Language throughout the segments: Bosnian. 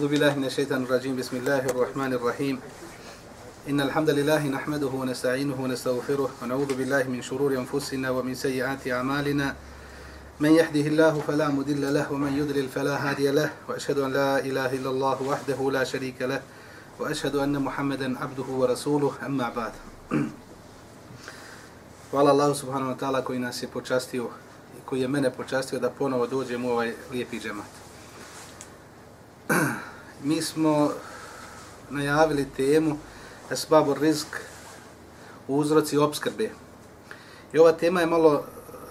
أعوذ بالله من الشيطان الرجيم. بسم الله الرحمن الرحيم. إن الحمد لله نحمده ونستعينه ونستغفره ونعوذ بالله من شرور أنفسنا ومن سيئات أعمالنا. من يهده الله فلا مضل له ومن يضلل فلا هادي له. وأشهد أن لا إله إلا الله وحده لا شريك له. وأشهد أن محمدا عبده ورسوله. أما بعد. Hvala Allahu subhanahu wa ta'ala koji nas je počastio i koji je mene počastio da ponovo dođem. Mi smo najavili temu Esbabu rizk uzroci obskrbe. I ova tema je malo,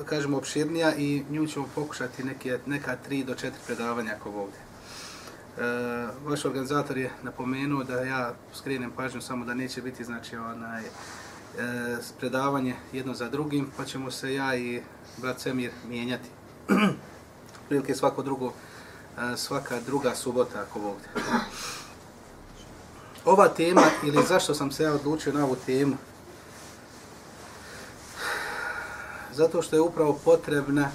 kažemo, opširnija i nju ćemo pokušati neke, neka tri do četiri predavanja ako ovdje. E, vaš organizator je napomenuo da ja skrenem pažnju samo da neće biti znači onaj e, predavanje jedno za drugim, pa ćemo se ja i brat Semir mijenjati. Prilike svako drugo, svaka druga subota ako ovdje. Ova tema, ili zašto sam se ja odlučio na ovu temu, zato što je upravo potrebna,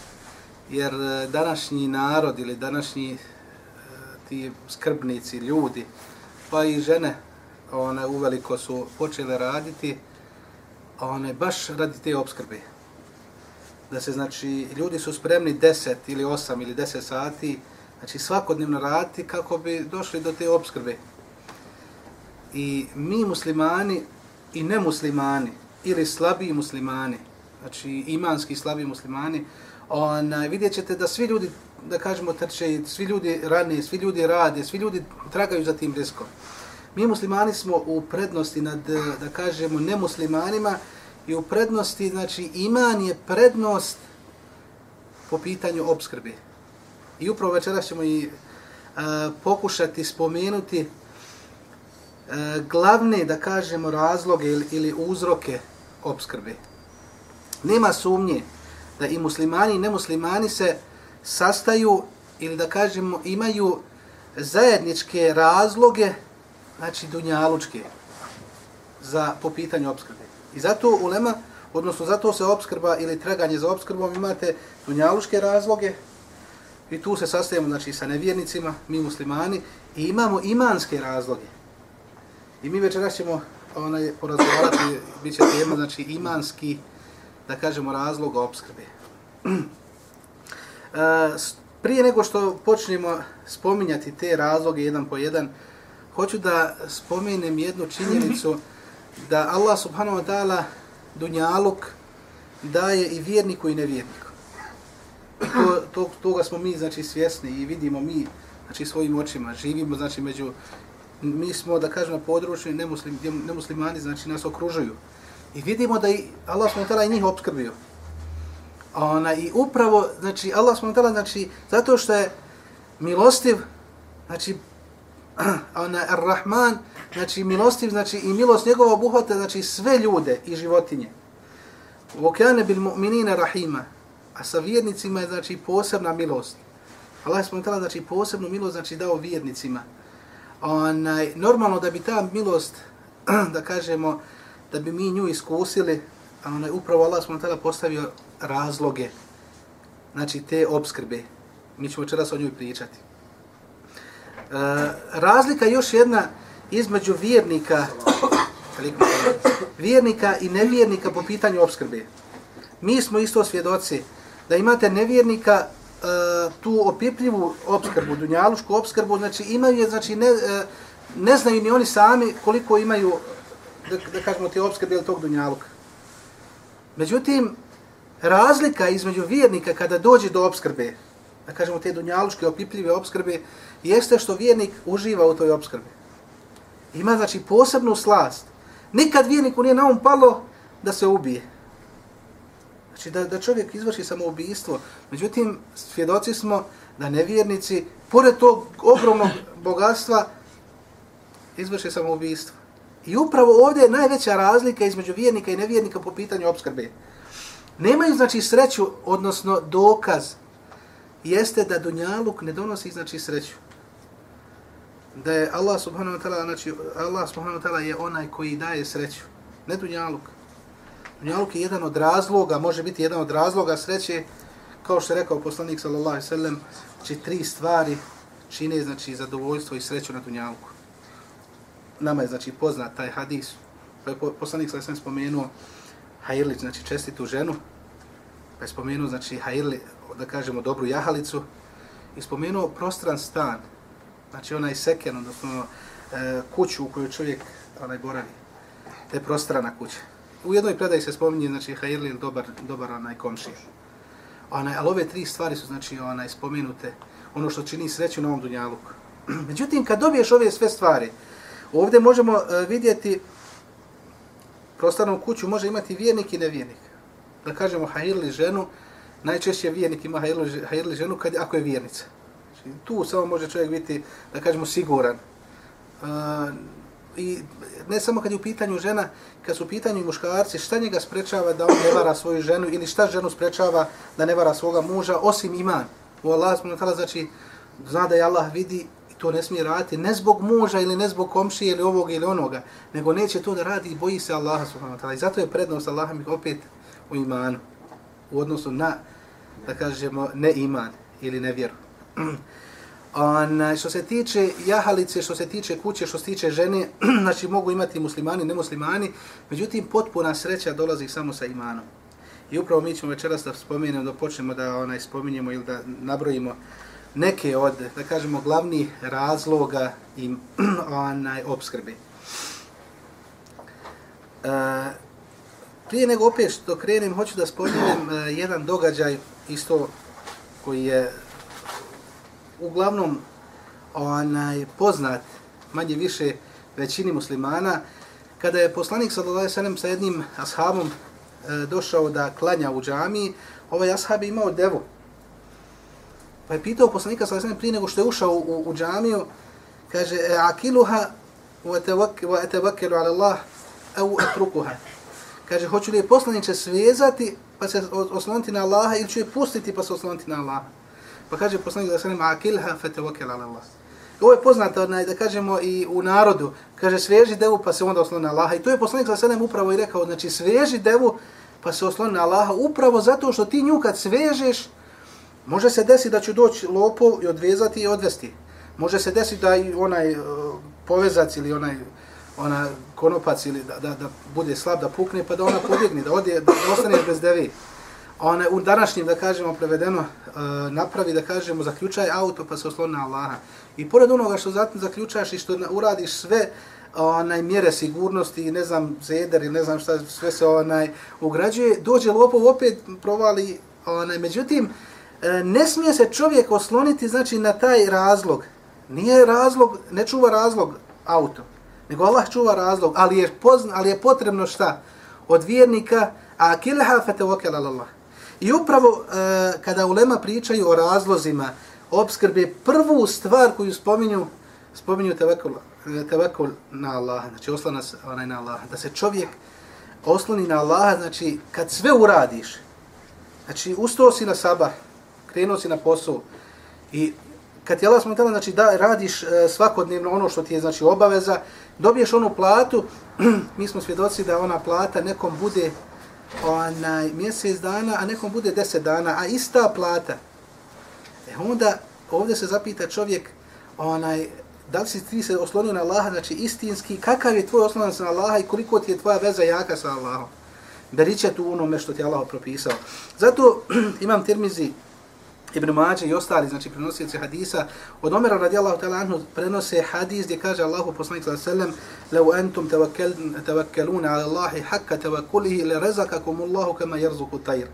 jer e, današnji narod ili današnji e, ti skrbnici, ljudi, pa i žene, one uveliko su počele raditi, one baš radi te obskrbe. Da se, znači, ljudi su spremni 10 ili 8 ili 10 sati, znači svakodnevno raditi kako bi došli do te obskrbe. I mi muslimani i nemuslimani, ili slabiji muslimani, znači imanski slabiji muslimani, onaj, vidjet ćete da svi ljudi, da kažemo trče, svi ljudi rane, svi ljudi rade, svi ljudi tragaju za tim riskom. Mi muslimani smo u prednosti nad, da kažemo, nemuslimanima i u prednosti, znači iman je prednost po pitanju obskrbe. I upravo večeras ćemo i a, pokušati spomenuti a, glavne, da kažemo, razloge ili, ili uzroke obskrbe. Nema sumnje da i muslimani i nemuslimani se sastaju ili da kažemo imaju zajedničke razloge znači dunjalučke, za po pitanju obskrbe. I zato ulema, odnosno zato se obskrba ili traganje za obskrbom imate dunjalučke razloge i tu se sastajemo znači, sa nevjernicima, mi muslimani, i imamo imanske razloge. I mi večeras ćemo onaj, porazgovarati, bit će tema, znači imanski, da kažemo, razlog obskrbe. E, prije nego što počnemo spominjati te razloge jedan po jedan, hoću da spomenem jednu činjenicu da Allah subhanahu wa ta'ala dunjaluk daje i vjerniku i nevjerniku. To, to, toga smo mi znači svjesni i vidimo mi znači svojim očima, živimo znači među mi smo da kažemo području nemuslim, nemuslimani znači nas okružuju. I vidimo da i Allah subhanahu wa i njih obskrbio. Ona, I upravo, znači, Allah subhanahu znači, zato što je milostiv, znači, ona Ar-Rahman, znači milostiv, znači i milost njegova obuhvata znači sve ljude i životinje. Vokane bil mu'minina rahima, a sa vjernicima je znači posebna milost. Allah je spomenutala znači posebnu milost znači dao vjernicima. Onaj, normalno da bi ta milost, da kažemo, da bi mi nju iskusili, a onaj, upravo Allah spomenutala postavio razloge, znači te obskrbe. Mi ćemo večeras o njoj pričati. E, razlika još jedna između vjernika vjernika i nevjernika po pitanju obskrbe. Mi smo isto svjedoci da imate nevjernika uh, tu opipljivu obskrbu, dunjalušku obskrbu, znači imaju, znači ne, uh, ne znaju ni oni sami koliko imaju, da, da kažemo, te obskrbe ili tog dunjaluka. Međutim, razlika između vjernika kada dođe do obskrbe, da kažemo te dunjaluške opipljive obskrbe, jeste što vjernik uživa u toj obskrbi. Ima znači posebnu slast. Nikad vjerniku nije na um palo da se ubije. Znači da, da čovjek izvrši samoubistvo. Međutim, svjedoci smo da nevjernici, pored tog ogromnog bogatstva, izvrši samoubistvo. I upravo ovdje je najveća razlika između vjernika i nevjernika po pitanju obskrbe. Nemaju znači sreću, odnosno dokaz, jeste da dunjaluk ne donosi znači sreću da je Allah subhanahu wa ta'ala, znači Allah subhanahu wa ta'ala je onaj koji daje sreću, ne dunjaluk. Dunjaluk je jedan od razloga, može biti jedan od razloga sreće, kao što je rekao poslanik sallallahu alejhi ve sellem, znači tri stvari čine znači zadovoljstvo i sreću na dunjalku. Nama je znači poznat taj hadis. Pa je poslanik sallallahu alejhi spomenuo Hajrlić, znači čestitu ženu, pa je spomenuo znači Hajrli, da kažemo dobru jahalicu, i spomenuo prostran stan, znači onaj seken, odnosno e, kuću u kojoj čovjek onaj boravi, te prostrana kuća. U jednoj predaji se spominje, znači, Hajirli dobar, dobar onaj komšija. Onaj, ali ove tri stvari su, znači, onaj, spomenute, ono što čini sreću na ovom dunjaluku. Međutim, kad dobiješ ove sve stvari, ovdje možemo uh, vidjeti prostornu kuću može imati vjernik i nevjernik. Da kažemo hajirli ženu, najčešće vjernik ima hajirli, hajirli ženu kad, ako je vjernica. Znači, tu samo može čovjek biti, da kažemo, siguran. Uh, I ne samo kad je u pitanju žena, kad su u pitanju muškarci, šta njega sprečava da on ne vara svoju ženu ili šta ženu sprečava da ne vara svoga muža, osim iman. U Allah smo nekada, znači, zna da je Allah vidi i to ne smije raditi, ne zbog muža ili ne zbog komšije ili ovog ili onoga, nego neće to da radi i boji se Allaha subhanahu wa ta'ala. I zato je prednost Allaha mi opet u imanu, u odnosu na, da kažemo, ne iman ili nevjeru. Onaj, što se tiče jahalice, što se tiče kuće, što se tiče žene, znači mogu imati muslimani, nemuslimani, međutim potpuna sreća dolazi samo sa imanom. I upravo mi ćemo večeras da spomenemo, da počnemo da onaj spominjemo ili da nabrojimo neke od, da kažemo, glavnih razloga i onaj obskrbe. E, prije nego opet što krenem, hoću da spominjem e, jedan događaj isto koji je uglavnom onaj poznat manje više većini muslimana kada je poslanik sallallahu alejhi ve sellem sa jednim ashabom e, došao da klanja u džamii ovaj ashab je imao devu. Pa je pitao poslanika sallallahu alejhi ve prije nego što je ušao u, u džamiju kaže e, akiluha wa atawakkalu ala Allah au atrukuha? Kaže hoću li je poslanice svezati pa se osloniti na Allaha ili ću je pustiti pa se osloniti na Allaha? Pa kaže poslanik da se nema akilha fa ala Allah. Ovo je poznato onaj, da kažemo i u narodu. Kaže sveži devu pa se onda osloni na Allaha. I to je poslanik sa selem upravo i rekao, znači sveži devu pa se osloni na Allaha upravo zato što ti nju kad svežeš, može se desiti da će doći lopov i odvezati i odvesti. Može se desiti da i onaj e, povezac ili onaj ona konopac ili da, da, da bude slab, da pukne, pa da ona pobjegne, da, ode, da ostane bez devi one u današnjem da kažemo prevedeno e, napravi da kažemo zaključaj auto pa se osloni na Allaha. I pored onoga što zatim zaključaš i što uradiš sve onaj mjere sigurnosti i ne znam zeder i ne znam šta sve se onaj ugrađuje, dođe lopov opet provali onaj međutim e, ne smije se čovjek osloniti znači na taj razlog. Nije razlog, ne čuva razlog auto, nego Allah čuva razlog, ali je pozna, ali je potrebno šta od vjernika a kilha Allah. I upravo e, kada ulema pričaju o razlozima obskrbe, prvu stvar koju spominju, spominju tevekul, e, tevekul na Allaha, znači oslana se onaj na Allaha, da se čovjek osloni na Allaha, znači kad sve uradiš, znači ustao si na sabah, krenuo si na posao i kad je Allah smo znači da radiš e, svakodnevno ono što ti je znači obaveza, dobiješ onu platu, mi smo svjedoci da ona plata nekom bude onaj mjesec dana, a nekom bude deset dana, a ista plata. E onda ovdje se zapita čovjek, onaj, da li si ti se oslonio na Allaha, znači istinski, kakav je tvoj oslonac na Allaha i koliko ti je tvoja veza jaka sa Allahom. Beriće tu onome što ti je Allah propisao. Zato imam termizi Ibn Mađe i ostali, znači prenosioci hadisa, od Omera radijallahu ta'ala anhu prenose hadis gdje kaže Allahu poslanik sallallahu alejhi ve sellem: "Law antum tawakkaluna 'ala Allahi hakka tawakkulihi la razaqakum Allahu kama yarzuqu at-tayr."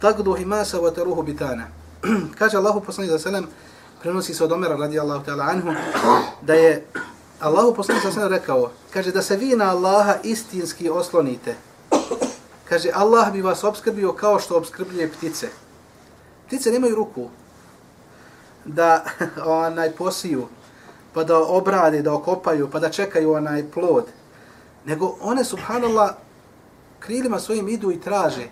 Taqdu himasa wa taruhu bitana. kaže Allahu poslanik sallallahu alejhi ve sellem prenosi se od Omera radijallahu ta'ala anhu da je Allahu poslanik sallallahu alejhi ve sellem rekao, kaže da se vi na Allaha istinski oslonite. Kaže Allah bi vas obskrbio kao što obskrbljuje ptice. Ptice nemaju ruku da onaj posiju, pa da obrade, da okopaju, pa da čekaju onaj plod. Nego one, subhanallah, krilima svojim idu i traže.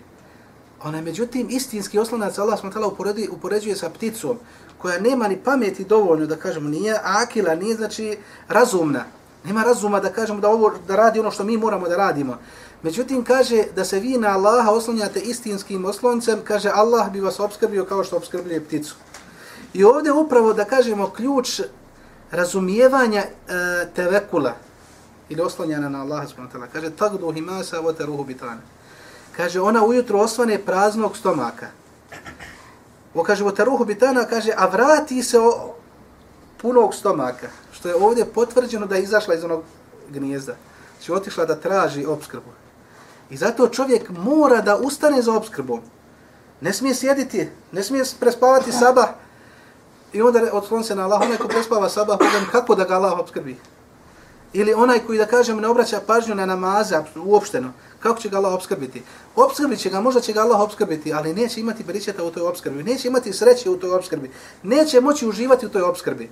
Ona, međutim, istinski oslonac Allah smo tala upoređuje sa pticom, koja nema ni pameti dovoljno, da kažemo, nije akila, nije znači razumna. Nema razuma da kažemo da ovo da radi ono što mi moramo da radimo. Međutim, kaže da se vi na Allaha oslonjate istinskim osloncem, kaže Allah bi vas obskrbio kao što obskrbljuje pticu. I ovdje upravo da kažemo ključ razumijevanja e, tevekula ili oslonjana na Allaha subhanahu wa ta'ala. Kaže, tagdu himasa vote ruhu bitane. Kaže, ona ujutro osvane praznog stomaka. O kaže, vote ruhu bitana, kaže, a vrati se o punog stomaka. Što je ovdje potvrđeno da je izašla iz onog gnijezda. Znači, otišla da traži obskrbu. I zato čovjek mora da ustane za obskrbom. Ne smije sjediti, ne smije prespavati sabah i onda odslon se na Allah. Onaj ko prespava sabah, pogledam kako da ga Allah obskrbi. Ili onaj koji, da kažem, ne obraća pažnju na namaze uopšteno, kako će ga Allah obskrbiti? Obskrbit će ga, možda će ga Allah obskrbiti, ali neće imati beričeta u toj obskrbi, neće imati sreće u toj obskrbi, neće moći uživati u toj obskrbi.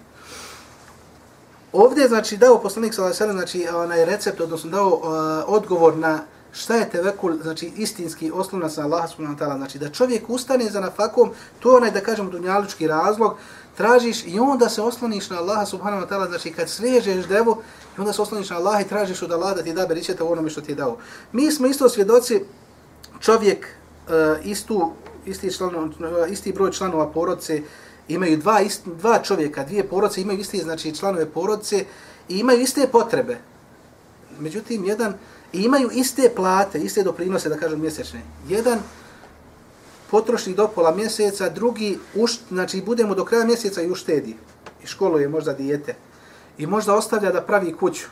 Ovdje je znači dao poslanik sallallahu alejhi znači onaj recept odnosno dao uh, odgovor na šta je tevekul, znači istinski oslonac na Allaha subhanahu wa ta'ala, znači da čovjek ustane za nafakom, to je onaj da kažemo dunjalučki razlog, tražiš i onda se osloniš na Allaha subhanahu wa ta'ala, znači kad svežeš devu, i onda se osloniš na Allaha i tražiš od Allaha da ti da beričeta u onome što ti je dao. Mi smo isto svjedoci, čovjek uh, istu, isti, člano, eh, isti broj članova porodice, imaju dva, ist, dva čovjeka, dvije porodice, imaju isti znači, članove porodice i imaju iste potrebe. Međutim, jedan, i imaju iste plate, iste doprinose, da kažem, mjesečne. Jedan potroši do pola mjeseca, drugi, uš, znači, budemo do kraja mjeseca i uštedi. I školuje možda dijete. I možda ostavlja da pravi kuću.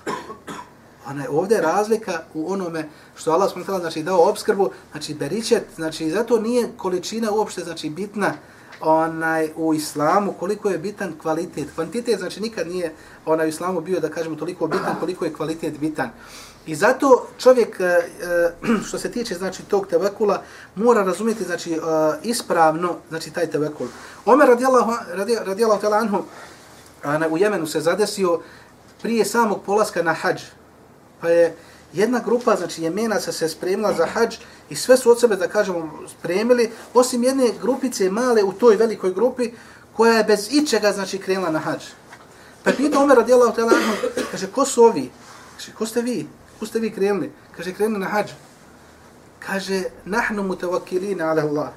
Ona je ovdje razlika u onome što Allah smo znači, dao obskrbu, znači beričet, znači zato nije količina uopšte znači bitna, onaj u islamu koliko je bitan kvalitet. Kvantitet znači nikad nije onaj u islamu bio da kažemo toliko bitan koliko je kvalitet bitan. I zato čovjek e, e, što se tiče znači tog tevekula mora razumjeti znači e, ispravno znači taj tevekul. Omer radijallahu radijallahu ta'ala anhu u Jemenu se zadesio prije samog polaska na hadž. Pa je jedna grupa, znači jemenaca se spremila za hadž i sve su od sebe, da kažemo, spremili, osim jedne grupice male u toj velikoj grupi koja je bez ičega, znači, krenula na hadž. Pa je pitao Omer radijallahu ta'ala kaže, ko su ovi? Kaže, ko ste vi? Kud ste vi krenuli? Kaže, krenuli na hadž. Kaže, nahnu mutavakilina ala Allah.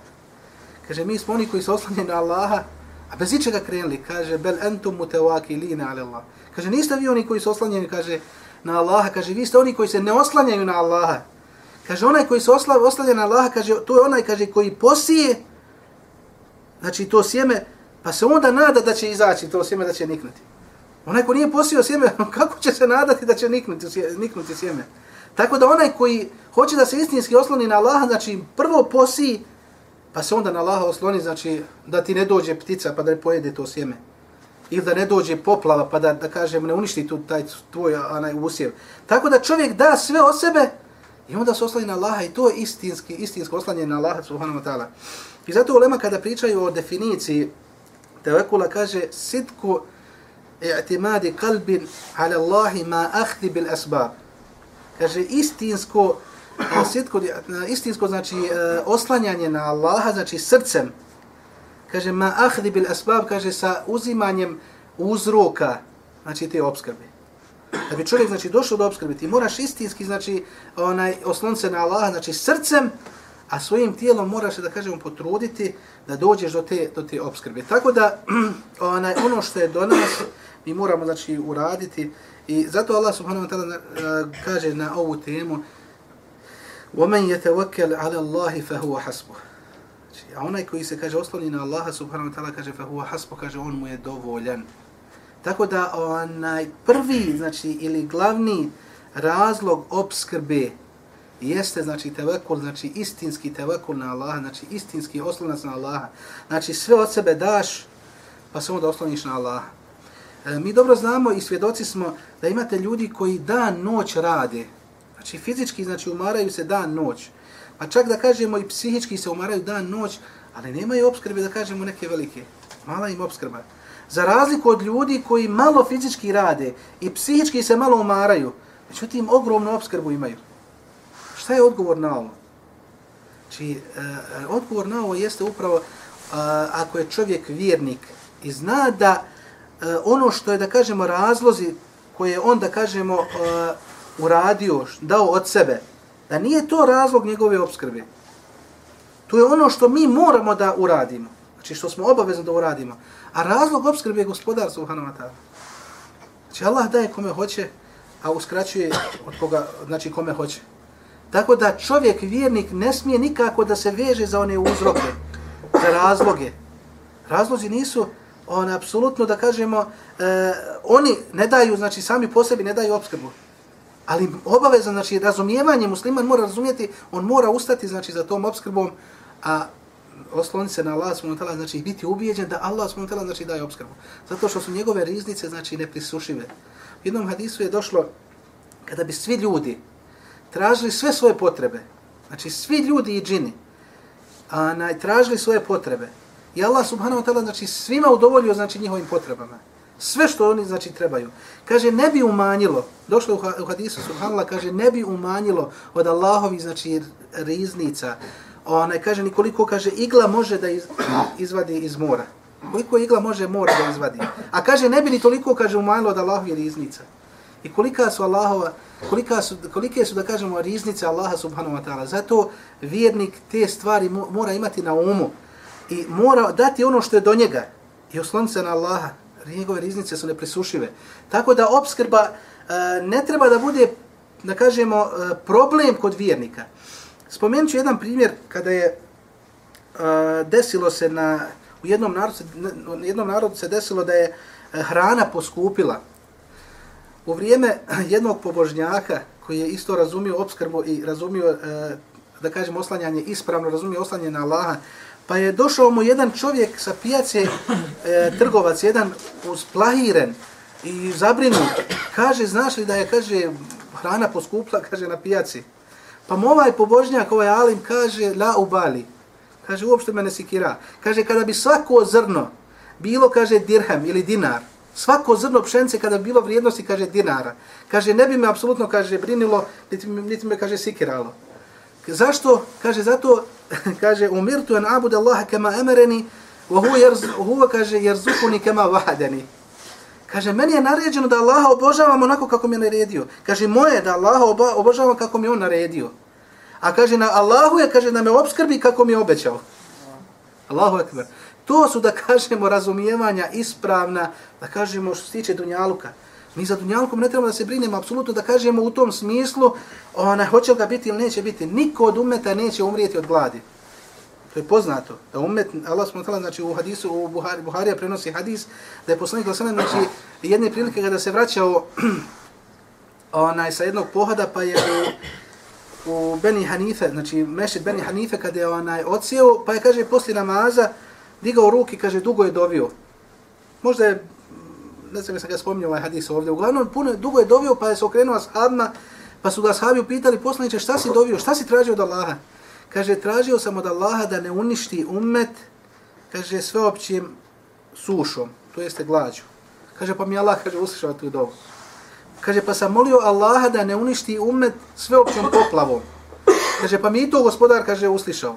Kaže, mi smo oni koji se oslanjeni na Allaha, a bez ičega krenuli. Kaže, bel entum mutavakilina ala Allah. Kaže, niste vi oni koji se oslanjeni, kaže, na Allaha, kaže, vi ste oni koji se ne oslanjaju na Allaha. Kaže, onaj koji se oslav, oslanja na Allaha, kaže, to je onaj, kaže, koji posije, znači to sjeme, pa se onda nada da će izaći to sjeme, da će niknuti. Onaj ko nije posio sjeme, kako će se nadati da će niknuti, niknuti sjeme? Tako da onaj koji hoće da se istinski osloni na Allaha, znači prvo posi, pa se onda na Allaha osloni, znači da ti ne dođe ptica pa da ne pojede to sjeme ili da ne dođe poplava pa da, da kažem ne uništi tu taj tvoj anaj usjev. Tako da čovjek da sve o sebe i onda se osloni na Allaha i to je istinski, istinsko oslanje na Allaha subhanahu wa ta'ala. I zato ulema kada pričaju o definiciji tevekula kaže sitku i'timadi kalbin ala Allahi ma ahdi bil asbab. Kaže istinsko ono osjetko, istinsko znači e, oslanjanje na Allaha, znači srcem, kaže ma ahdi bil asbab kaže sa uzimanjem uzroka znači te obskrbe da bi čovjek znači došao do obskrbe ti moraš istinski znači onaj oslonce na Allaha znači srcem a svojim tijelom moraš da kažemo potruditi da dođeš do te do te obskrbe tako da onaj ono što je do nas mi moramo znači uraditi i zato Allah subhanahu wa taala uh, kaže na ovu temu ومن يتوكل على الله فهو حسبه A onaj koji se kaže osloni na Allaha subhanahu wa ta'ala kaže fa huwa hasbu kaže on mu je dovoljan. Tako da onaj prvi znači ili glavni razlog obskrbe jeste znači tevekul, znači istinski tevekul na Allaha, znači istinski oslonac na Allaha. Znači sve od sebe daš pa samo da osloniš na Allaha. E, mi dobro znamo i svjedoci smo da imate ljudi koji dan noć rade. Znači fizički znači umaraju se dan noć. Pa čak da kažemo i psihički se umaraju dan, noć, ali nemaju obskrbe da kažemo neke velike. Mala im obskrba. Za razliku od ljudi koji malo fizički rade i psihički se malo umaraju, međutim ogromnu obskrbu imaju. Šta je odgovor na ovo? Či, znači, uh, odgovor na ovo jeste upravo uh, ako je čovjek vjernik i zna da uh, ono što je, da kažemo, razlozi koje on, da kažemo, uh, uradio, dao od sebe, da nije to razlog njegove obskrbe. To je ono što mi moramo da uradimo. Znači što smo obavezni da uradimo. A razlog obskrbe je gospodar subhanahu wa ta'ala. Znači Allah daje kome hoće, a uskraćuje od koga, znači kome hoće. Tako da čovjek, vjernik, ne smije nikako da se veže za one uzroke, za razloge. Razlozi nisu, on apsolutno da kažemo, e, oni ne daju, znači sami po sebi ne daju obskrbu. Ali obavezno, znači razumijevanje musliman mora razumijeti, on mora ustati znači za tom obskrbom, a osloni se na Allah subhanahu ta'ala, znači biti ubijeđen da Allah subhanahu wa ta'ala znači daje obskrbu. Zato što su njegove riznice znači neprisušive. U jednom hadisu je došlo kada bi svi ljudi tražili sve svoje potrebe, znači svi ljudi i džini, a na, tražili svoje potrebe. I Allah subhanahu wa ta'ala znači svima udovoljio znači njihovim potrebama. Sve što oni znači trebaju. Kaže ne bi umanjilo, došlo u hadisu subhanallah, kaže ne bi umanjilo od Allahovi znači riznica. Ona kaže ni koliko kaže igla može da iz, izvadi iz mora. Koliko igla može mora da izvadi. A kaže ne bi ni toliko kaže umanjilo od Allahovi riznica. I kolika su Allahova, kolika su, kolike su da kažemo riznice Allaha subhanahu wa ta'ala. Zato vjernik te stvari mora imati na umu i mora dati ono što je do njega i osloniti se na Allaha njegove riznice su neprisušive. Tako da obskrba e, ne treba da bude, da kažemo, e, problem kod vjernika. Spomenut ću jedan primjer kada je e, desilo se na, u jednom narodu, u jednom narodu se desilo da je hrana poskupila. U vrijeme jednog pobožnjaka koji je isto razumio obskrbu i razumio, e, da kažem, oslanjanje, ispravno razumio oslanjanje na Allaha, Pa je došao mu jedan čovjek sa pijace, e, trgovac, jedan usplahiren i zabrinut. Kaže, znaš li da je, kaže, hrana poskupla, kaže, na pijaci. Pa mu ovaj pobožnjak, ovaj alim, kaže, la ubali. Kaže, uopšte me ne sikira. Kaže, kada bi svako zrno bilo, kaže, dirham ili dinar, svako zrno pšence kada bi bilo vrijednosti, kaže, dinara, kaže, ne bi me apsolutno, kaže, brinilo, niti, niti me, kaže, sikiralo. Zašto? Kaže, zato kaže umirtu an abud Allaha kama emereni, wa huwa yarzu huwa kaže yarzukuni kama vahadeni. kaže meni je naređeno da Allaha obožavam onako kako mi je naredio kaže moje da Allaha obožavam kako mi on naredio a kaže na Allahu je kaže da me obskrbi kako mi je obećao Allahu ekber to su da kažemo razumijevanja ispravna da kažemo što se tiče dunjaluka Mi za dunjalkom ne trebamo da se brinemo, apsolutno da kažemo u tom smislu, ona, hoće ga biti ili neće biti. Niko od umeta neće umrijeti od gladi. To je poznato. Da umet, Allah smo tala, znači u hadisu, u Buhari, Buharija prenosi hadis, da je poslanik Lasana, znači jedne prilike kada se vraćao onaj, sa jednog pohada, pa je u, u Beni Hanife, znači mešit Beni Hanife, kada je onaj ocijeo, pa je, kaže, poslije namaza, digao ruki, kaže, dugo je dovio. Možda je ne znam sam ga spominjao ovaj hadis ovdje, uglavnom puno, dugo je dovio pa je se okrenuo ashabima, pa su ga ashabi upitali poslaniče šta si dovio, šta si tražio od Allaha? Kaže, tražio sam od Allaha da ne uništi ummet, kaže, sveopćim sušom, to jeste glađu. Kaže, pa mi Allah, kaže, uslišao tu dovu. Kaže, pa sam molio Allaha da ne uništi ummet sveopćom poplavom. Kaže, pa mi to gospodar, kaže, uslišao.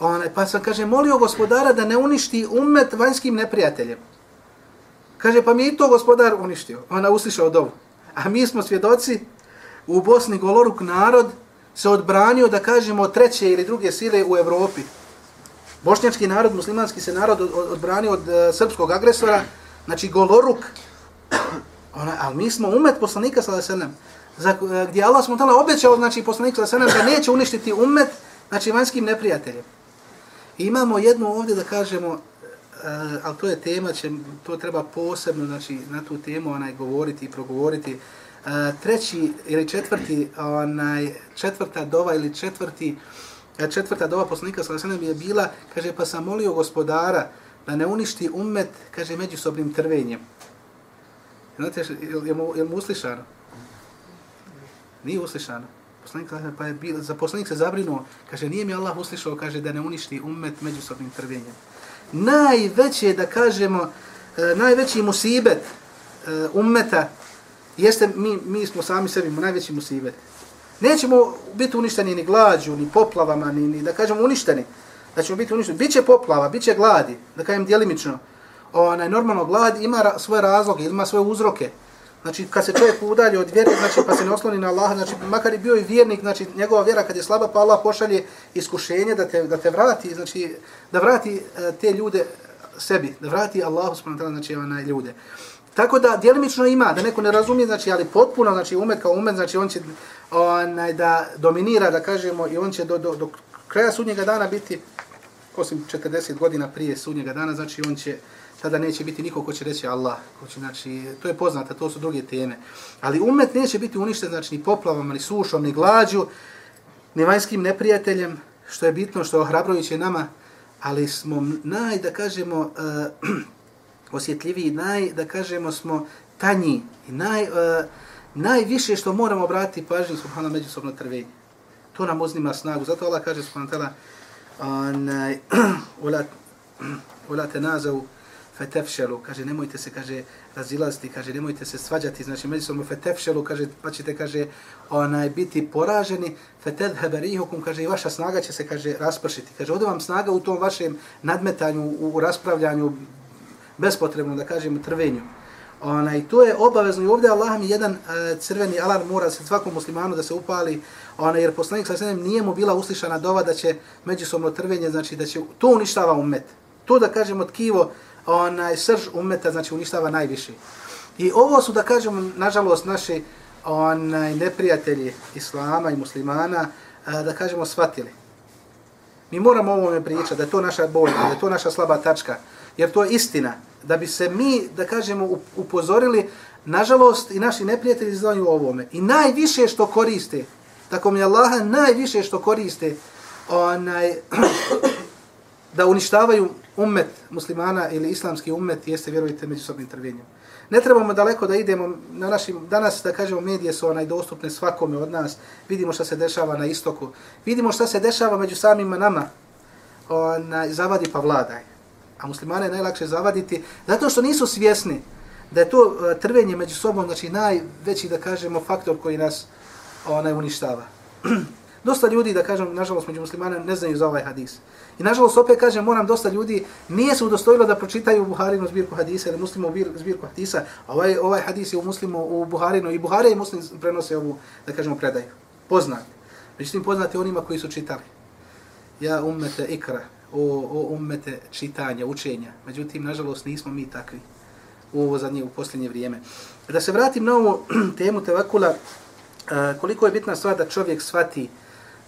Onaj, pa sam, kaže, molio gospodara da ne uništi ummet vanjskim neprijateljem. Kaže, pa mi je to gospodar uništio. Ona uslišao dovu. A mi smo svjedoci, u Bosni goloruk narod se odbranio, da kažemo, treće ili druge sile u Evropi. Bošnjački narod, muslimanski se narod odbranio od uh, srpskog agresora, znači goloruk. Ona, ali mi smo umet poslanika sa Lesenem, za, uh, gdje Allah smo tala obećao, znači poslanik sa Lesenem, da neće uništiti umet, znači vanjskim neprijateljem. I imamo jednu ovdje da kažemo, uh, ali to je tema, će, to treba posebno znači, na tu temu onaj govoriti i progovoriti. Uh, treći ili četvrti, onaj, četvrta dova ili četvrti, e, četvrta dova poslanika Salasanem je bila, kaže, pa sam molio gospodara da ne uništi umet, kaže, međusobnim trvenjem. Znate, je, je, mu, je mu uslišano? Nije uslišano. Poslanik, pa je bil, za poslanik se zabrinuo, kaže, nije mi Allah uslišao, kaže, da ne uništi ummet međusobnim trvenjem najveće, da kažemo, e, najveći musibet e, ummeta jeste, mi, mi smo sami sebi najveći musibet. Nećemo biti uništeni ni glađu, ni poplavama, ni, ni da kažemo uništeni. Da ćemo biti uništeni. Biće poplava, biće gladi, da kažem djelimično. Onaj, normalno glad ima ra svoje razloge, ima svoje uzroke. Znači, kad se čovjek udalje od vjere, znači, pa se ne osloni na Allaha, znači, makar i bio i vjernik, znači, njegova vjera kad je slaba, pa Allah pošalje iskušenje da te, da te vrati, znači, da vrati e, te ljude sebi, da vrati Allahu subhanahu znači, onaj ljude. Tako da, djelimično ima, da neko ne razumije, znači, ali potpuno, znači, umet kao umet, znači, on će onaj, da dominira, da kažemo, i on će do, do, do kraja sudnjega dana biti, osim 40 godina prije sudnjega dana, znači, on će, tada neće biti niko ko će reći Allah. Ko će, znači, to je poznato, to su druge teme. Ali umet neće biti uništen, znači, ni poplavom, ni sušom, ni glađu, ni vanjskim neprijateljem, što je bitno, što je ohrabrojuće nama, ali smo naj, da kažemo, uh, osjetljiviji, naj, da kažemo, smo tanji i naj, uh, najviše što moramo obratiti pažnju, subhano, međusobno trvenje. To nam uznima snagu. Zato Allah kaže, subhano, tala, onaj, ulat te nazavu, fetefšelu, kaže, nemojte se, kaže, razilaziti, kaže, nemojte se svađati, znači, međusobno fetefšelu, kaže, pa ćete, kaže, onaj, biti poraženi, fetedheberihukum, kaže, i vaša snaga će se, kaže, raspršiti. Kaže, ode vam snaga u tom vašem nadmetanju, u, u raspravljanju, bespotrebno, da kažem, trvenju. Onaj, to je obavezno i ovdje Allah mi jedan e, crveni alarm mora se svakom muslimanu da se upali, onaj, jer poslanik sa sredem nije mu bila uslišana dova da će međusobno trvenje, znači da će to uništava umet. To da kažemo tkivo, onaj srž umeta znači uništava najviše. I ovo su da kažemo nažalost naši onaj neprijatelji islama i muslimana eh, da kažemo svatili. Mi moramo o ovome pričati, da je to naša bolja, da je to naša slaba tačka, jer to je istina. Da bi se mi, da kažemo, upozorili, nažalost, i naši neprijatelji znaju o ovome. I najviše što koriste, tako mi Allaha, najviše što koriste, onaj, da uništavaju ummet muslimana ili islamski ummet jeste, vjerujte, međusobnim trvenjem. Ne trebamo daleko da idemo na našim, danas da kažemo medije su onaj dostupne svakome od nas, vidimo šta se dešava na istoku, vidimo šta se dešava među samima nama, onaj, zavadi pa vladaj. A muslimane je najlakše zavaditi, zato što nisu svjesni da je to e, trvenje među sobom, znači najveći, da kažemo, faktor koji nas onaj, uništava. Dosta ljudi, da kažem, nažalost, među muslimana ne znaju za ovaj hadis. I nažalost, opet kažem, moram dosta ljudi, nije se udostojilo da pročitaju Buharinu zbirku hadisa ili muslimu zbirku hadisa, a ovaj, ovaj hadis je u muslimu u Buharinu i Buhari i muslim prenose ovu, da kažemo, predaju. Poznat. Međutim, poznate onima koji su čitali. Ja ummete ikra, o, o ummete čitanja, učenja. Međutim, nažalost, nismo mi takvi u ovo zadnje, u posljednje vrijeme. Da se vratim na ovu temu tevakula, koliko je bitna stvar da čovjek shvati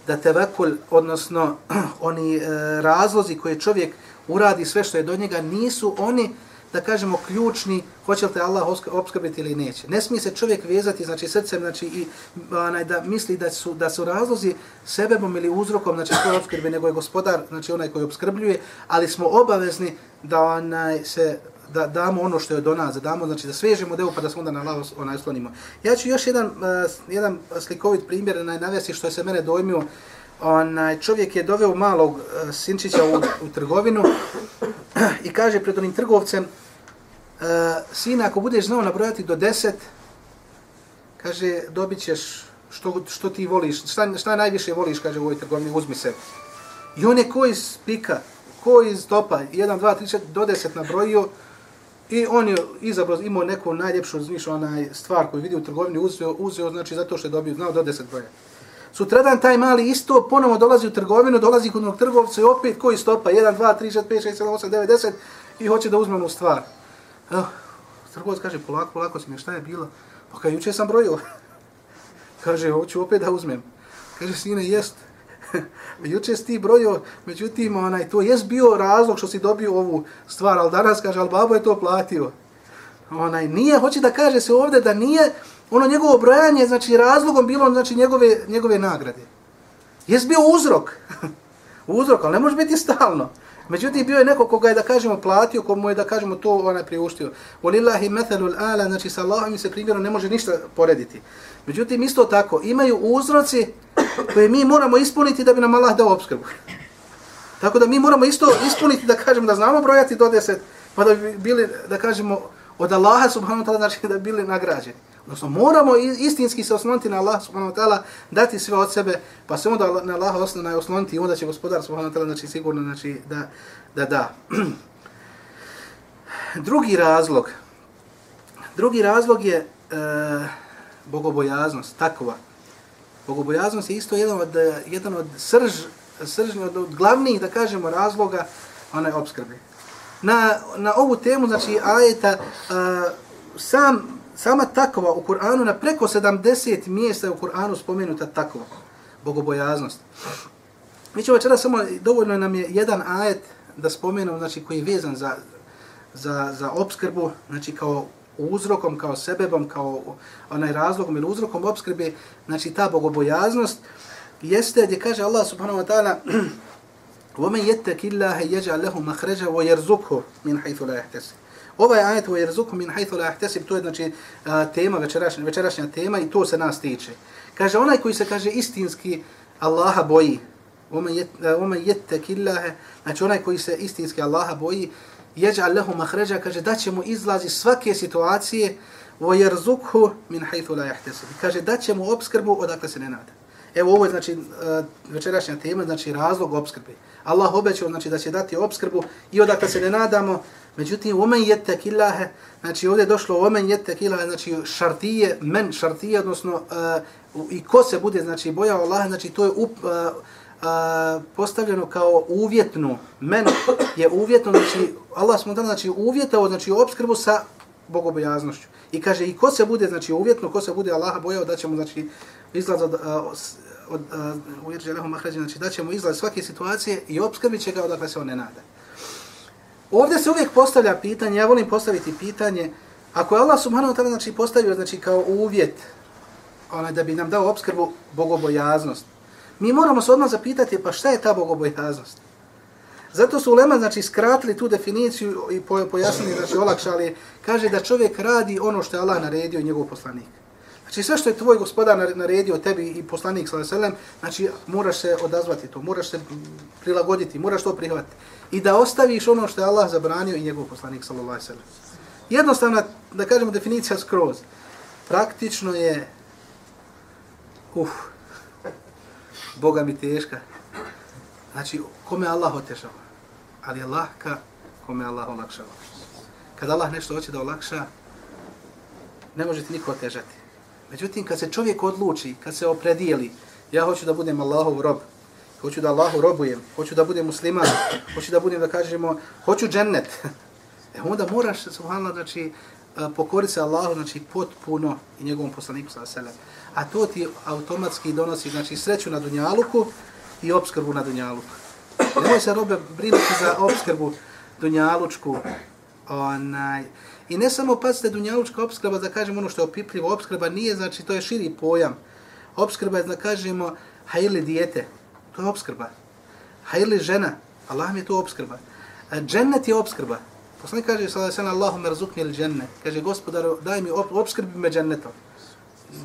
da tevekul, odnosno oni e, razlozi koje čovjek uradi sve što je do njega, nisu oni, da kažemo, ključni, hoće li te Allah obskrbiti ili neće. Ne smije se čovjek vezati, znači srcem, znači i onaj, da misli da su, da su razlozi sebebom ili uzrokom, znači svoje obskrbe, nego je gospodar, znači onaj koji obskrbljuje, ali smo obavezni da onaj se da damo ono što je do nas, da damo, znači da svežemo devu pa da se onda na lavu onaj slonimo. Ja ću još jedan, uh, jedan slikovit primjer na navesi što je se mene dojmio. Onaj, čovjek je doveo malog uh, sinčića u, u trgovinu i kaže pred onim trgovcem, e, uh, sina, ako budeš znao nabrojati do deset, kaže, dobit ćeš što, što ti voliš, šta, šta najviše voliš, kaže u ovoj trgovini, uzmi se. I on je ko iz pika, ko iz topa, 1, 2, 3, 4, do 10 nabrojio, I on je izabrao, imao neku najljepšu zmišu, onaj stvar koju vidi u trgovini, uzeo, uzeo, znači zato što je dobio, znao do deset broja. Sutradan taj mali isto ponovo dolazi u trgovinu, dolazi kod onog trgovca i opet koji stopa, 1, 2, 3, 4, 5, 6, 7, 8, 9, 10 i hoće da uzme onu stvar. Evo, trgovac kaže, polako, polako si mi, šta je bilo? Pa kaj, juče sam brojio. kaže, hoću opet da uzmem. Kaže, sine, jest, Juče si ti brojio, međutim, onaj, to jest bio razlog što si dobio ovu stvar, ali danas kaže, ali babo je to platio. Onaj, nije, hoće da kaže se ovdje da nije ono njegovo brojanje, znači razlogom bilo znači njegove, njegove nagrade. Jest bio uzrok. uzrok, ali ne može biti stalno. Međutim, bio je neko koga je, da kažemo, platio, komu je, da kažemo, to onaj priuštio. Walillahi mathalul ala, znači sa Allahom se primjerom ne može ništa porediti. Međutim, isto tako, imaju uzroci koje mi moramo ispuniti da bi nam Allah dao obskrbu. Tako da mi moramo isto ispuniti da kažemo da znamo brojati do deset, pa da bi bili, da kažemo, od Allaha subhanahu wa ta'ala, znači da bi bili nagrađeni. Odnosno, moramo istinski se osloniti na Allah subhanahu wa ta'ala, dati sve od sebe, pa se onda na Allaha osloniti, osloniti i onda će gospodar subhanahu wa ta'ala, znači sigurno, znači da da. da. drugi razlog, drugi razlog je e, bogobojaznost, takva. Bogobojaznost je isto jedan od, jedan od srž, sržni, od, od glavnih, da kažemo, razloga onaj obskrbe. Na, na ovu temu, znači, ajeta, e, sam, sama takva u Kur'anu, na preko 70 mjesta u Kur'anu spomenuta takva, bogobojaznost. Mi ćemo večera samo, dovoljno nam je jedan ajet da spomenemo, znači, koji je vezan za, za, za obskrbu, znači, kao uzrokom, kao sebebom, kao onaj razlogom ili uzrokom obskrbe, znači ta bogobojaznost, jeste gdje kaže Allah subhanahu wa ta'ala وَمَنْ يَتَّكِ اللَّهَ يَجْعَ لَهُ مَخْرَجَ وَيَرْزُكُهُ مِنْ حَيْثُ لَا يَحْتَسِ Ovaj ajet وَيَرْزُكُهُ مِنْ حَيْثُ لَا يَحْتَسِ to je znači tema, večerašnja, večerašnja tema i to se nas tiče. Kaže onaj koji se kaže istinski Allaha boji, وَمَنْ يَتَّكِ اللَّهَ znači onaj koji se istinski Allaha boji, jeđa lehu mahređa, kaže da će mu izlazi svake situacije vo jerzukhu min hajthu la jahtesib. Kaže da će mu obskrbu odakle se ne nada. Evo ovo je znači e, večerašnja tema, znači razlog obskrbe. Allah obećao znači da će dati obskrbu i odakle se ne nadamo. Međutim, omen jette killahe, znači ovdje je došlo omen jette killahe, znači šartije, men šartije, odnosno uh, i ko se bude znači bojao Allah, znači to je up, uh, uh, postavljeno kao uvjetno. Men je uvjetno, znači Allah smo znači, uvjetao znači, obskrbu sa bogobojaznošću. I kaže, i ko se bude znači, uvjetno, ko se bude Allaha bojao, da ćemo znači, izlaz od, od, od znači, da mu izlaz svake situacije i obskrbit će ga odakle se on ne nada. Ovdje se uvijek postavlja pitanje, ja volim postaviti pitanje, ako je Allah subhanahu wa ta'ala znači, postavio znači, kao uvjet onaj, da bi nam dao obskrbu bogobojaznost, Mi moramo se odmah zapitati, pa šta je ta bogobojaznost? Zato su ulema, znači, skratili tu definiciju i pojasnili, znači, olakšali, kaže da čovjek radi ono što je Allah naredio i njegov poslanik. Znači, sve što je tvoj gospodar naredio tebi i poslanik, sallam, znači, moraš se odazvati to, moraš se prilagoditi, moraš to prihvatiti. I da ostaviš ono što je Allah zabranio i njegov poslanik, sallam. Jednostavna, da kažemo, definicija skroz. Praktično je, uf, Boga mi teška. Znači, kome Allah otešava? Ali je lahka kome Allah olakšava. Kada Allah nešto hoće da olakša, ne može ti niko otežati. Međutim, kad se čovjek odluči, kad se opredijeli, ja hoću da budem Allahov rob, hoću da Allahu robujem, hoću da budem musliman, hoću da budem, da kažemo, hoću džennet, e onda moraš, subhanallah, znači, e, pokoriti se Allahu, znači, potpuno i njegovom poslaniku, sallallahu alejhi ve a to ti automatski donosi znači sreću na dunjaluku i obskrbu na dunjaluku. Nemoj se robe brinuti za obskrbu dunjalučku. Onaj. I ne samo pazite dunjalučka obskrba, da kažemo ono što je opipljivo, obskrba nije, znači to je širi pojam. Obskrba je, da kažemo, hajli dijete, to je obskrba. Hajli žena, Allah mi je to obskrba. Džennet je obskrba. Poslanik kaže, sallallahu alejhi ve sellem, Allahumma rzuqni džennet. Kaže, gospodaru, daj mi obskrbi me džennetom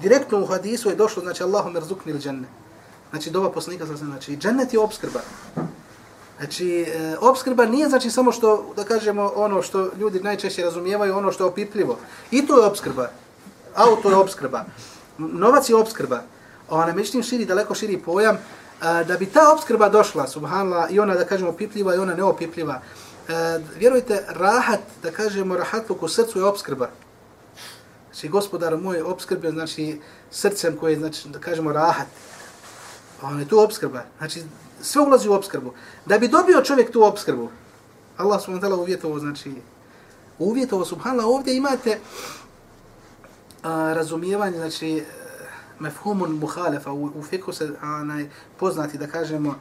direktno u hadisu je došlo, znači Allahu merzukni il dženne. Znači dova poslanika sa znači džennet je obskrba. Znači e, obskrba nije znači samo što da kažemo ono što ljudi najčešće razumijevaju, ono što je opipljivo. I to je obskrba. Auto je obskrba. Novac je obskrba. Ona međutim širi daleko širi pojam E, da bi ta obskrba došla, subhanla, i ona da kažemo opipljiva i ona neopipljiva. E, vjerujte, rahat, da kažemo rahatluk u srcu je obskrba. Znači, gospodar moj obskrbio, znači, srcem koje, znači, da kažemo, rahat. Ona je tu obskrba. Znači, sve ulazi u obskrbu. Da bi dobio čovjek tu obskrbu, Allah subhanahu wa ta'ala uvjetovo, znači, uvjetovo, subhanallah, ovdje imate a, razumijevanje, znači, e, mefhumun muhalefa, u, u fiku se anaj, poznati, da kažemo,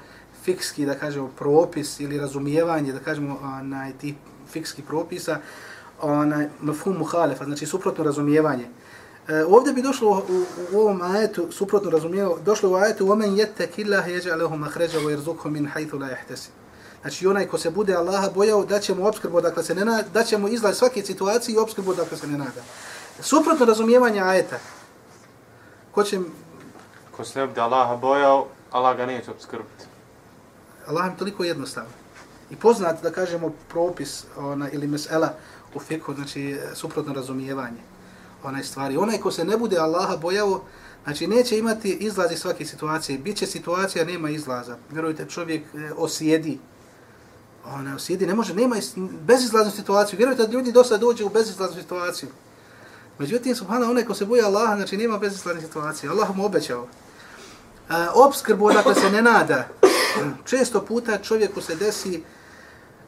fikski, da kažemo, propis ili razumijevanje, da kažemo, onaj, tih fikskih propisa, onaj mefhum muhalefa, znači suprotno razumijevanje. E, ovdje bi došlo u, u, u ovom ajetu, suprotno razumijevanje, došlo u ajetu وَمَنْ يَتَّكِ اللَّهِ يَجَعَلَهُ مَحْرَجَ وَيَرْزُقْهُ مِنْ حَيْثُ لَا يَحْتَسِ Znači onaj ko se bude Allaha bojao, da će mu obskrbu dakle se ne nada, da će mu izlaz svake situacije i obskrbu dakle se ne nada. Suprotno razumijevanje ajeta. Ko će... Ko se ne bude Allaha bojao, Allah ga neće obskrbiti. Allah je toliko jednostavno. I poznat, da kažemo, propis ona, ili mesela u fikhu, znači suprotno razumijevanje onaj stvari. Onaj ko se ne bude Allaha bojao, znači neće imati izlaz iz svake situacije. Biće situacija, nema izlaza. Vjerujte, čovjek e, osjedi. Ona osjedi, ne može, nema bezizlaznu situaciju. Vjerujte, ljudi dosta dođe u bezizlaznu situaciju. Međutim, subhana, onaj ko se boja Allaha, znači nema bezizlazne situacije. Allah mu obećao. E, A, obskrbu, dakle, se ne nada. Često puta čovjeku se desi,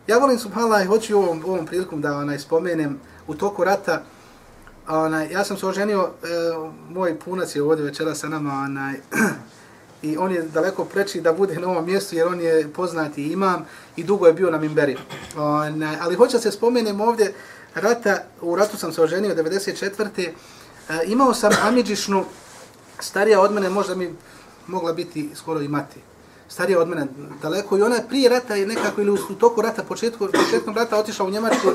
ja volim, subhanallah i hoću ovom, ovom prilikom da onaj, spomenem, u toku rata, onaj, ja sam se oženio, e, moj punac je ovdje večera sa nama, onaj, i on je daleko preči da bude na ovom mjestu jer on je poznati imam i dugo je bio na Mimberi. Onaj, ali hoće se spomenem ovdje rata, u ratu sam se oženio 94. E, imao sam Amidžišnu, starija od mene, možda mi mogla biti skoro i mati. Starija od mene daleko i ona prije rata je nekako ili u toku rata, početku, početkom rata otišla u Njemačku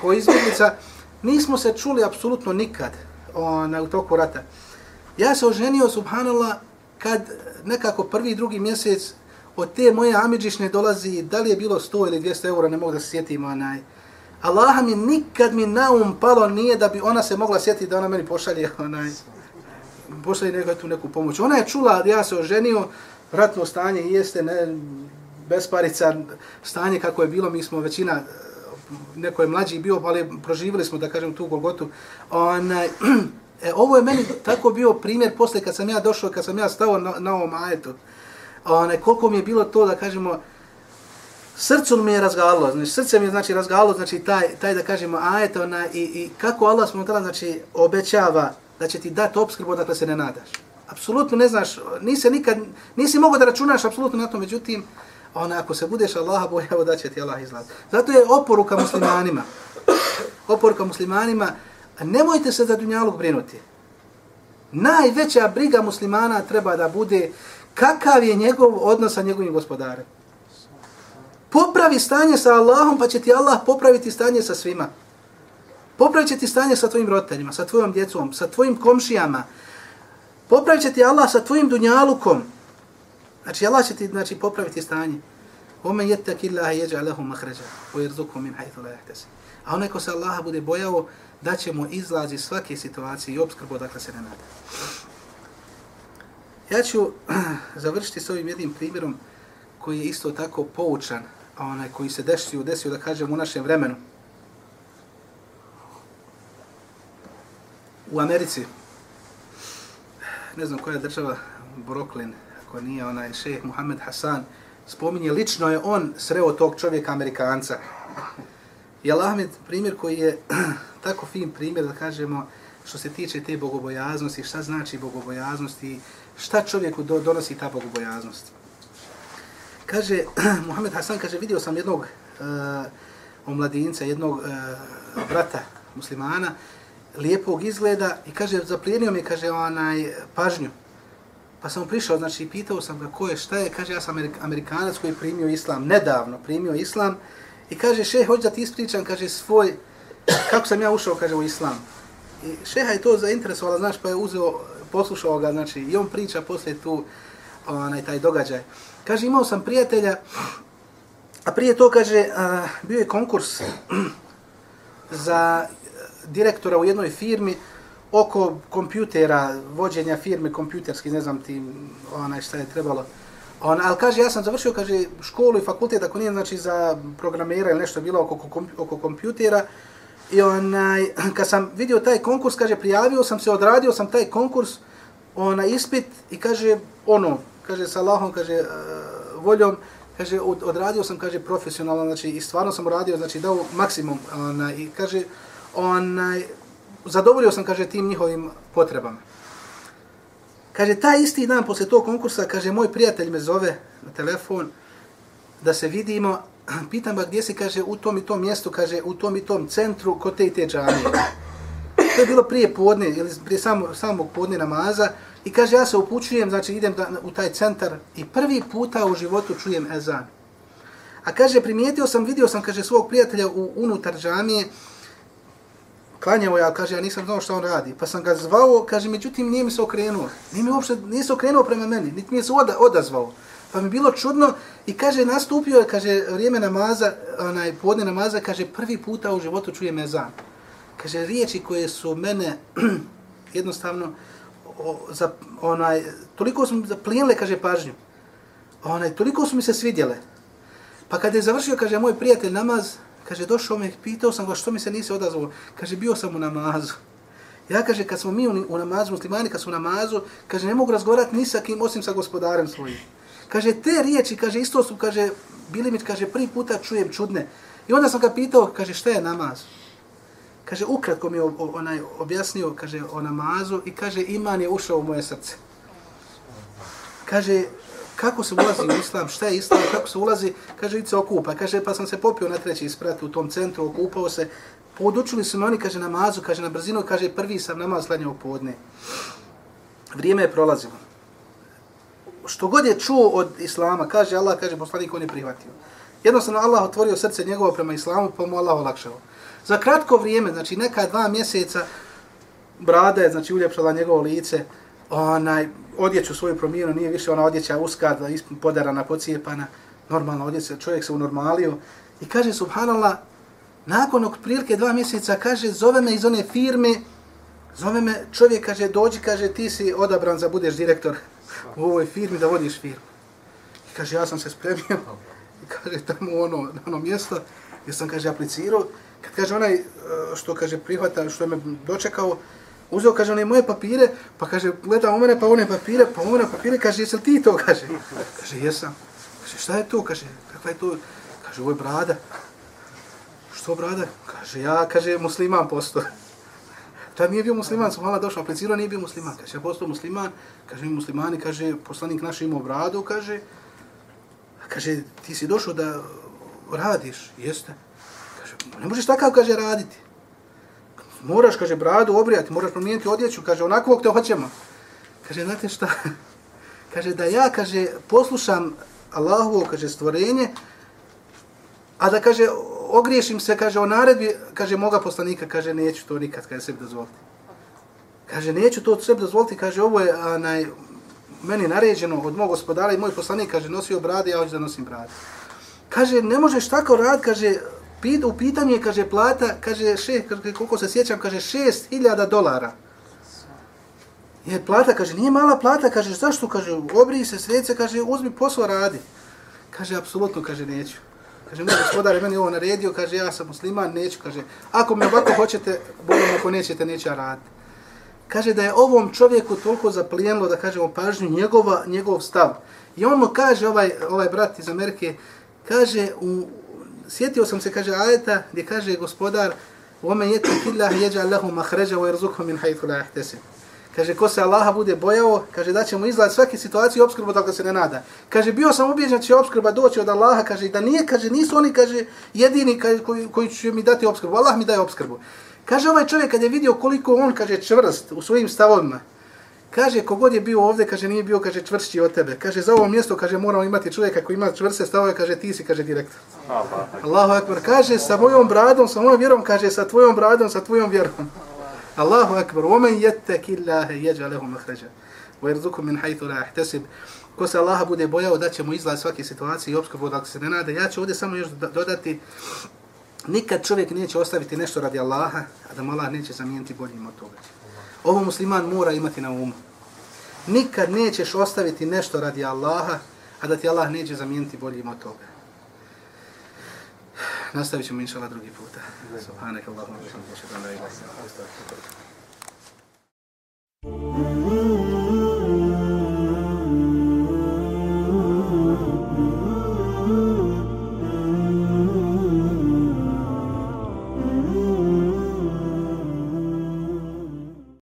kao izbjeglica. Nismo se čuli apsolutno nikad ona, u toku rata. Ja se oženio, subhanallah, kad nekako prvi i drugi mjesec od te moje amidžišne dolazi, da li je bilo 100 ili 200 eura, ne mogu da se sjetim, onaj. Allah mi nikad mi na um palo nije da bi ona se mogla sjetiti da ona meni pošalje, onaj, pošalje neka tu neku pomoć. Ona je čula, ja se oženio, ratno stanje jeste, ne, besparica, stanje kako je bilo, mi smo većina, neko je mlađi bio, ali proživjeli smo, da kažem, tu Golgotu. Onaj, E, ovo je meni tako bio primjer posle kad sam ja došao, kad sam ja stao na, na ovom ajetu. Onaj, koliko mi je bilo to da kažemo, srcu mi je razgalo, znači srce mi je znači razgalo, znači taj, taj da kažemo ajet, ona, i, i kako Allah smo tada, znači, obećava da će ti dati obskrbu dakle se ne nadaš. Apsolutno ne znaš, nisi nikad, nisi mogao da računaš apsolutno na to, međutim, ona, ako se budeš Allaha bojao da će ti Allah izlaz. Zato je oporuka muslimanima, oporuka muslimanima, nemojte se za dunjalog brinuti. Najveća briga muslimana treba da bude kakav je njegov odnos sa njegovim gospodarem. Popravi stanje sa Allahom, pa će ti Allah popraviti stanje sa svima. Popravit će ti stanje sa tvojim roditeljima, sa tvojom djecom, sa tvojim komšijama. Popravit će ti Allah sa tvojim dunjalukom. Znači, Allah će ti znači, popraviti stanje. Omen jettak illaha jeđa lehu mahređa, u irzuku min hajthu la jahtesi. A onaj ko se Allaha bude bojao, da ćemo izlazi svake situacije i obskrbu odakle se ne nada. Ja ću završiti s ovim jednim primjerom koji je isto tako poučan, a onaj koji se desio, desio da kažem u našem vremenu. U Americi, ne znam koja je država, Brooklyn, ko nije onaj šejh Muhammed Hasan, spominje, lično je on sreo tog čovjeka Amerikanca. Jel Ahmed primjer koji je tako fin primjer da kažemo što se tiče te bogobojaznosti, šta znači bogobojaznost i šta čovjeku do, donosi ta bogobojaznost. Kaže, Muhammed Hasan kaže, vidio sam jednog uh, omladinca, jednog uh, brata muslimana, lijepog izgleda i kaže, zaplijenio mi, kaže, onaj, pažnju. Pa sam prišao, znači, pitao sam ga ko je, šta je, kaže, ja sam Amerikanac koji je primio islam, nedavno primio islam, i kaže, šeh, hoću da ti ispričam, kaže, svoj, kako sam ja ušao, kaže, u islam. I šeha je to zainteresovala, znaš, pa je uzeo, poslušao ga, znači, i on priča poslije tu, onaj, taj događaj. Kaže, imao sam prijatelja, a prije to, kaže, a, bio je konkurs za direktora u jednoj firmi oko kompjutera, vođenja firme kompjuterski, ne znam ti, onaj, šta je trebalo. On, ali kaže, ja sam završio, kaže, školu i fakultet, ako nije, znači, za programera ili nešto bilo oko, oko, oko kompjutera, I onaj, kad sam vidio taj konkurs, kaže, prijavio sam se, odradio sam taj konkurs, onaj ispit i kaže, ono, kaže, sa Allahom, kaže, uh, voljom, kaže, odradio sam, kaže, profesionalno, znači, i stvarno sam uradio, znači, dao maksimum, onaj, i kaže, onaj, zadovoljio sam, kaže, tim njihovim potrebama. Kaže, taj isti dan posle tog konkursa, kaže, moj prijatelj me zove na telefon da se vidimo, pitam ga gdje se kaže u tom i tom mjestu, kaže u tom i tom centru kod te i te džanije. To je bilo prije podne, ili prije samo, samog podne namaza i kaže ja se upućujem, znači idem da, u taj centar i prvi puta u životu čujem ezan. A kaže primijetio sam, vidio sam, kaže svog prijatelja u unutar džamije, klanjao ja, kaže ja nisam znao što on radi. Pa sam ga zvao, kaže međutim nije mi se okrenuo. Nije mi uopšte, nije se okrenuo prema meni, niti mi je se oda, odazvao. Pa mi bilo čudno i kaže, nastupio je, kaže, vrijeme namaza, onaj, podne namaza, kaže, prvi puta u životu čuje mezan. Kaže, riječi koje su mene jednostavno, o, za, onaj, toliko su mi zaplijenile, kaže, pažnju. Onaj, toliko su mi se svidjele. Pa kada je završio, kaže, moj prijatelj namaz, kaže, došao me, pitao sam ga što mi se nisi odazvao. Kaže, bio sam u namazu. Ja kaže, kad smo mi u, u namazu, muslimani kad su u namazu, kaže, ne mogu razgovarati ni sa kim, osim sa gospodarem svojim. Kaže, te riječi, kaže, isto su, kaže, bili mi, kaže, prvi puta čujem čudne. I onda sam ga pitao, kaže, šta je namaz? Kaže, ukratko mi je onaj objasnio, kaže, o namazu i kaže, iman je ušao u moje srce. Kaže, kako se ulazi u islam, šta je islam, kako se ulazi, kaže, i se okupa. Kaže, pa sam se popio na treći isprat u tom centru, okupao se, podučili su me oni, kaže, namazu, kaže, na brzinu, kaže, prvi sam namaz slanjao podne. Vrijeme je prolazilo. Što god je čuo od islama, kaže Allah, kaže, poslanik, on je prihvatio. Jednostavno, Allah otvorio srce njegovo prema islamu, pa mu Allah olakšao. Za kratko vrijeme, znači neka dva mjeseca, brada je, znači, uljepšala njegovo lice, onaj, odjeću svoju promijenu, nije više ona odjeća uska, podarana, pocijepana, normalna odjeća, čovjek se unormalio. I kaže, subhanallah, nakon prilike dva mjeseca, kaže, zove me iz one firme, zove me, čovjek kaže, dođi, kaže, ti si odabran za budeš direktor u ovoj firmi, da vodiš firmu. I kaže, ja sam se spremio, i kaže, tamo ono, na ono mjesto, gdje sam, kaže, aplicirao, kad kaže onaj, e, što kaže, prihvata, što je me dočekao, uzeo, kaže, one moje papire, pa kaže, gleda u mene, pa one papire, pa one papire, kaže, jesi ti to, kaže. Kaže, jesam. Kaže, šta je to, kaže, kakva je to? Kaže, ovo je brada. Što brada? Kaže, ja, kaže, musliman posto. Tad nije bio musliman, sam hvala došao, aplicirao, nije bio musliman. Kaže, ja postao musliman, kaže, mi muslimani, kaže, poslanik naš imao bradu, kaže, kaže, ti si došao da radiš, jeste. Kaže, ne možeš takav, kaže, raditi moraš, kaže, bradu obrijati, moraš promijeniti odjeću, kaže, onako te hoćemo. Kaže, znate šta? kaže, da ja, kaže, poslušam Allahovo, kaže, stvorenje, a da, kaže, ogriješim se, kaže, o naredbi, kaže, moga poslanika, kaže, neću to nikad, kaže, sebi dozvoliti. Kaže, neću to sebi dozvoliti, kaže, ovo je anaj, meni naređeno od mog gospodara i moj poslanik, kaže, nosio brade, ja hoću da nosim brade. Kaže, ne možeš tako rad, kaže, Pit, u pitanju je, kaže, plata, kaže, še, kaže, koliko se sjećam, kaže, šest hiljada dolara. Je plata, kaže, nije mala plata, kaže, zašto, kaže, obri se sredice, kaže, uzmi posao, radi. Kaže, apsolutno, kaže, neću. Kaže, moj gospodar je meni ovo naredio, kaže, ja sam musliman, neću, kaže, ako me ovako hoćete, bolim, ako nećete, neću ja raditi. Kaže da je ovom čovjeku toliko zaplijenilo, da kažemo, pažnju njegova, njegov stav. I on mu kaže, ovaj, ovaj brat iz Amerike, kaže, u, sjetio sam se, kaže ajeta, gdje kaže gospodar وَمَنْ يَتَكِ اللَّهِ يَجَعَ لَهُ مَحْرَجَ وَيَرْزُكُهُ مِنْ حَيْثُ لَا يَحْتَسِمُ Kaže, ko se Allaha bude bojao, kaže, da će mu izgledati svake situacije i obskrbu dok se ne nada. Kaže, bio sam ubijeđen će obskrba doći od Allaha, kaže, da nije, kaže, nisu oni, kaže, jedini kaže, koji, koji će mi dati obskrbu. Allah mi daje obskrbu. Kaže, ovaj čovjek kad je vidio koliko on, kaže, čvrst u svojim stavovima, Kaže, kogod je bio ovdje, kaže, nije bio, kaže, čvršći od tebe. Kaže, za ovo mjesto, kaže, moramo imati čovjeka koji ima čvrste stavove, kaže, ti si, kaže, direktor. Allahu akbar. Kaže, sa mojom bradom, sa mojom vjerom, kaže, sa tvojom bradom, sa tvojom vjerom. Allahu akbar. Omen jette killahe jeđa lehu mahređa. U min hajtu la ahtesib. Ko se Allaha bude bojao, da će mu izlaz svake situacije i obskrbu, da se ne nade. Ja ću ovdje samo još dodati, nikad čovjek neće ostaviti nešto radi Allaha, a da mu Allah neće zamijeniti boljim od toga. Ovo musliman mora imati na umu. Nikad nećeš ostaviti nešto radi Allaha, a da ti Allah neće zamijeniti boljim od toga. Nastavit ćemo inšala drugi puta. Subhanak Allahumma wa bihamdika ashhadu an la ilaha illa anta astaghfiruka wa atubu ilaik.